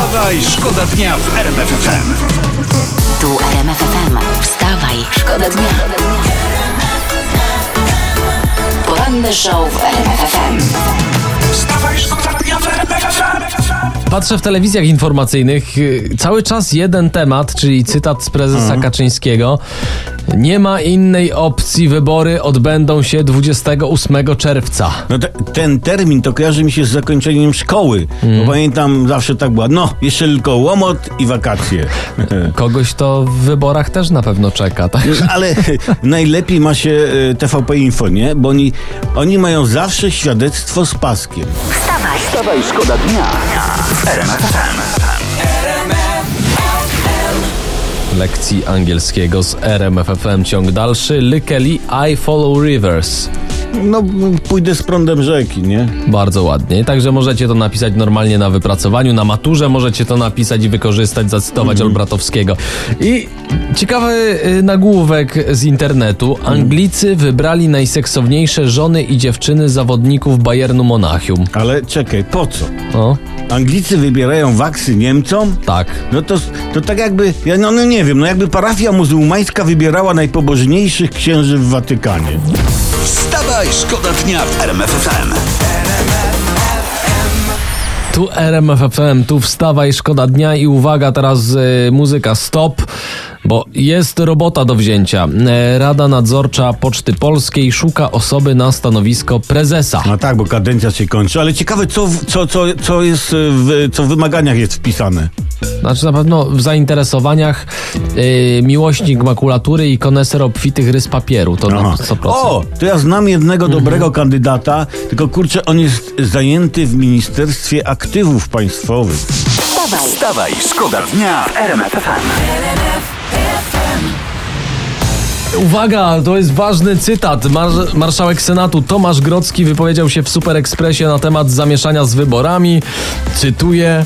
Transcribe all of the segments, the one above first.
Wstawaj, szkoda dnia w RMF FM. Tu RMF FM. Wstawaj, szkoda dnia. Poranny show w RMF FM. Wstawaj, szkoda dnia w RMF FM. Patrzę w telewizjach informacyjnych, y, cały czas jeden temat, czyli cytat z prezesa Kaczyńskiego. Nie ma innej opcji, wybory odbędą się 28 czerwca. No te, ten termin to kojarzy mi się z zakończeniem szkoły. Bo pamiętam, zawsze tak było. No, jeszcze tylko łomot i wakacje. Kogoś to w wyborach też na pewno czeka, tak? Ale najlepiej ma się e, TVP Info, nie? Bo oni, oni mają zawsze świadectwo z paskiem. Wstawaj, Wstawaj, szkoda dnia w Lekcji angielskiego z RMFFM ciąg dalszy. Lykeli I follow rivers. No, pójdę z prądem rzeki, nie? Bardzo ładnie. Także możecie to napisać normalnie na wypracowaniu, na maturze możecie to napisać i wykorzystać, zacytować Olbratowskiego. I ciekawy y, nagłówek z internetu. Anglicy wybrali najseksowniejsze żony i dziewczyny zawodników Bayernu Monachium. Ale czekaj, po co? O, Anglicy wybierają waksy Niemcom? tak. No to, to tak jakby, ja no, no nie wiem, no jakby parafia muzułmańska wybierała najpobożniejszych księży w Watykanie. Wstawaj, szkoda dnia w RMF FM. Tu RMFFM, tu wstawaj, szkoda dnia i uwaga, teraz y, muzyka stop, bo jest robota do wzięcia. E, Rada Nadzorcza Poczty Polskiej szuka osoby na stanowisko prezesa. No tak, bo kadencja się kończy, ale ciekawe, co, w- co, co, co jest w, co w wymaganiach jest wpisane. Znaczy na pewno w zainteresowaniach y, miłośnik makulatury i koneser obfitych rys papieru, to na Aha. 100%. O, to ja znam jednego dobrego kandydata, tylko kurczę, on jest zajęty w Ministerstwie Aktywów Państwowych. wstawaj, Wstawaj, szkoda dnia w RMF FM. Uwaga, to jest ważny cytat. Mar marszałek Senatu Tomasz Grocki wypowiedział się w Super Expressie na temat zamieszania z wyborami. Cytuję: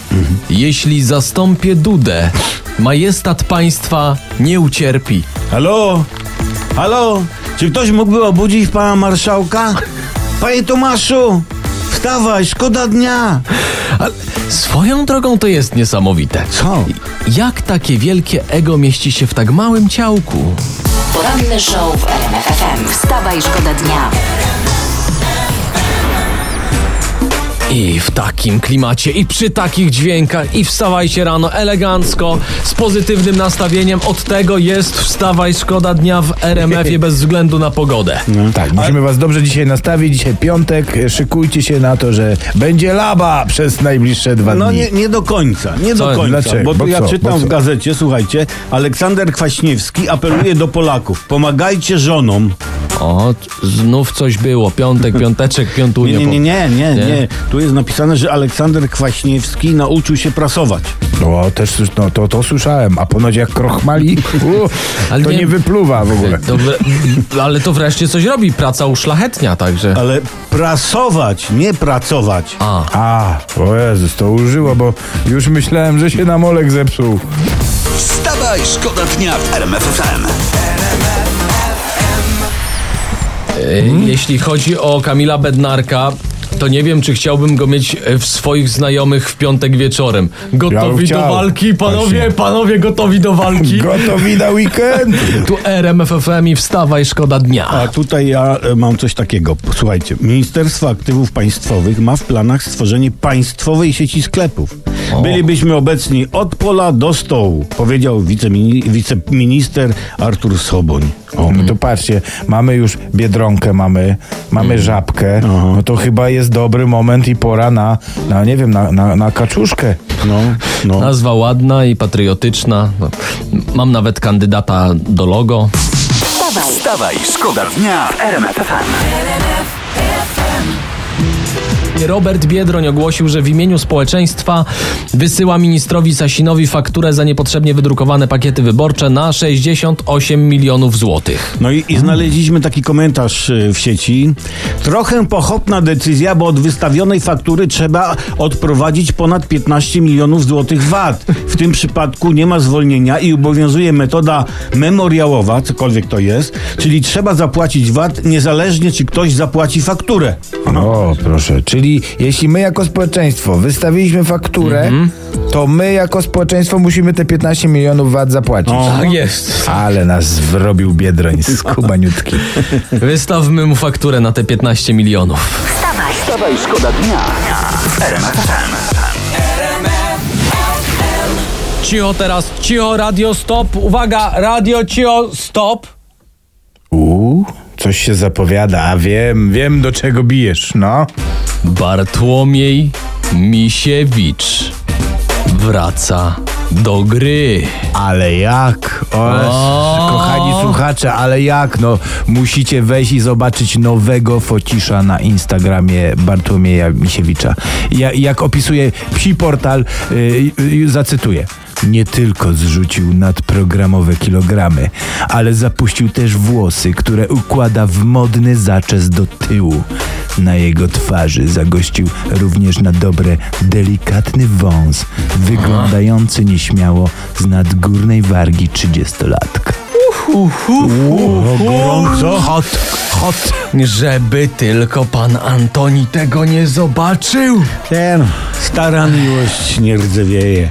Jeśli zastąpię Dudę, majestat państwa nie ucierpi. Halo? Halo? Czy ktoś mógłby obudzić pana marszałka? Panie Tomaszu, wstawaj, szkoda dnia. Ale swoją drogą to jest niesamowite. Co? Jak takie wielkie ego mieści się w tak małym ciałku? poranny show w RMF FM. Wstawaj, szkoda dnia. I w takim klimacie, i przy takich dźwiękach, i wstawajcie rano elegancko, z pozytywnym nastawieniem. Od tego jest wstawaj szkoda dnia w RMF-ie bez względu na pogodę. Tak, musimy was dobrze dzisiaj nastawić. Dzisiaj piątek, szykujcie się na to, że będzie laba przez najbliższe dwa No dni. nie, nie do końca, nie Co? do końca. Dlaczego? Bo, Bo ja co? czytam Bo w gazecie, słuchajcie, Aleksander Kwaśniewski apeluje do Polaków. Pomagajcie żonom. O, znów coś było. Piątek, piąteczek, piątunio. nie, nie, nie, nie, Nie? nie. Tu jest napisane, że Aleksander Kwaśniewski nauczył się prasować. No, też no, to, to słyszałem. A ponoć jak krochmali, u, Ale to nie- nie, wypluwa w ogóle. Ale to wreszcie coś robi. Praca uszlachetnia, także. Ale prasować, nie pracować. A, A, o Jezus, to użyło, bo już myślałem, że się nam Olek zepsuł. Wstawaj, szkoda dnia w RMF Y, jeśli chodzi o Kamila Bednarka. To nie wiem, czy chciałbym go mieć e, w swoich znajomych w piątek wieczorem. Ja Gotowi bym do walki, panowie, Właśnie. panowie, gotowi do walki. Gotowi na weekend. Tu RMFFM i wstawaj, szkoda dnia. A tutaj ja e, mam coś takiego. Słuchajcie, Ministerstwo Aktywów Państwowych ma w planach stworzenie państwowej sieci sklepów. Bylibyśmy obecni od pola do stołu, powiedział wicemini- wiceminister Artur Soboń. O. No to patrzcie, mamy już Biedronkę, mamy, mamy Żabkę. No to chyba jest dobry moment i pora na, na nie wiem, na, na, na kaczuszkę. No, no. Nazwa ładna i patriotyczna. No, Mam nawet kandydata do logo. Wstawaj, Wstawaj, szkoda dnia w RMF FM. Robert Biedroń ogłosił, że w imieniu społeczeństwa wysyła ministrowi Sasinowi fakturę za niepotrzebnie wydrukowane pakiety wyborcze na 68 milionów złotych. No i, i znaleźliśmy taki komentarz y, w sieci. Trochę pochopna decyzja, bo od wystawionej faktury trzeba odprowadzić ponad 15 milionów złotych VAT. W tym przypadku nie ma zwolnienia i obowiązuje metoda memoriałowa, cokolwiek to jest, czyli trzeba zapłacić VAT niezależnie czy ktoś zapłaci fakturę. O, proszę, czyli Czyli jeśli my jako społeczeństwo wystawiliśmy fakturę, to my jako społeczeństwo musimy te 15 milionów VAT zapłacić. Tak jest. Ale nas wrobił Biedroń z Kubaniutki. Wystawmy mu fakturę na te 15 milionów. Wstawaj, Wstawaj, szkoda dnia. Cicho teraz, cicho, radio stop. Uwaga, radio cicho, stop. Uuu, coś się zapowiada, a wiem, wiem do czego bijesz, no. Bartłomiej Misiewicz wraca do gry. Ale jak? O, O! kochani słuchacze, ale jak? No, musicie wejść i zobaczyć nowego focisza na Instagramie Bartłomieja Misiewicza. Ja, jak opisuje psi portal, yy, yy, zacytuję. Nie tylko zrzucił nadprogramowe kilogramy, ale zapuścił też włosy, które układa w modny zaczes do tyłu. Na jego twarzy zagościł również na dobre delikatny wąs, wyglądający nieśmiało z nadgórnej wargi trzydziestolatka. Gorąco. Hot, hot. Żeby tylko pan Antoni tego nie zobaczył. Ten, stara miłość nie rdzewieje.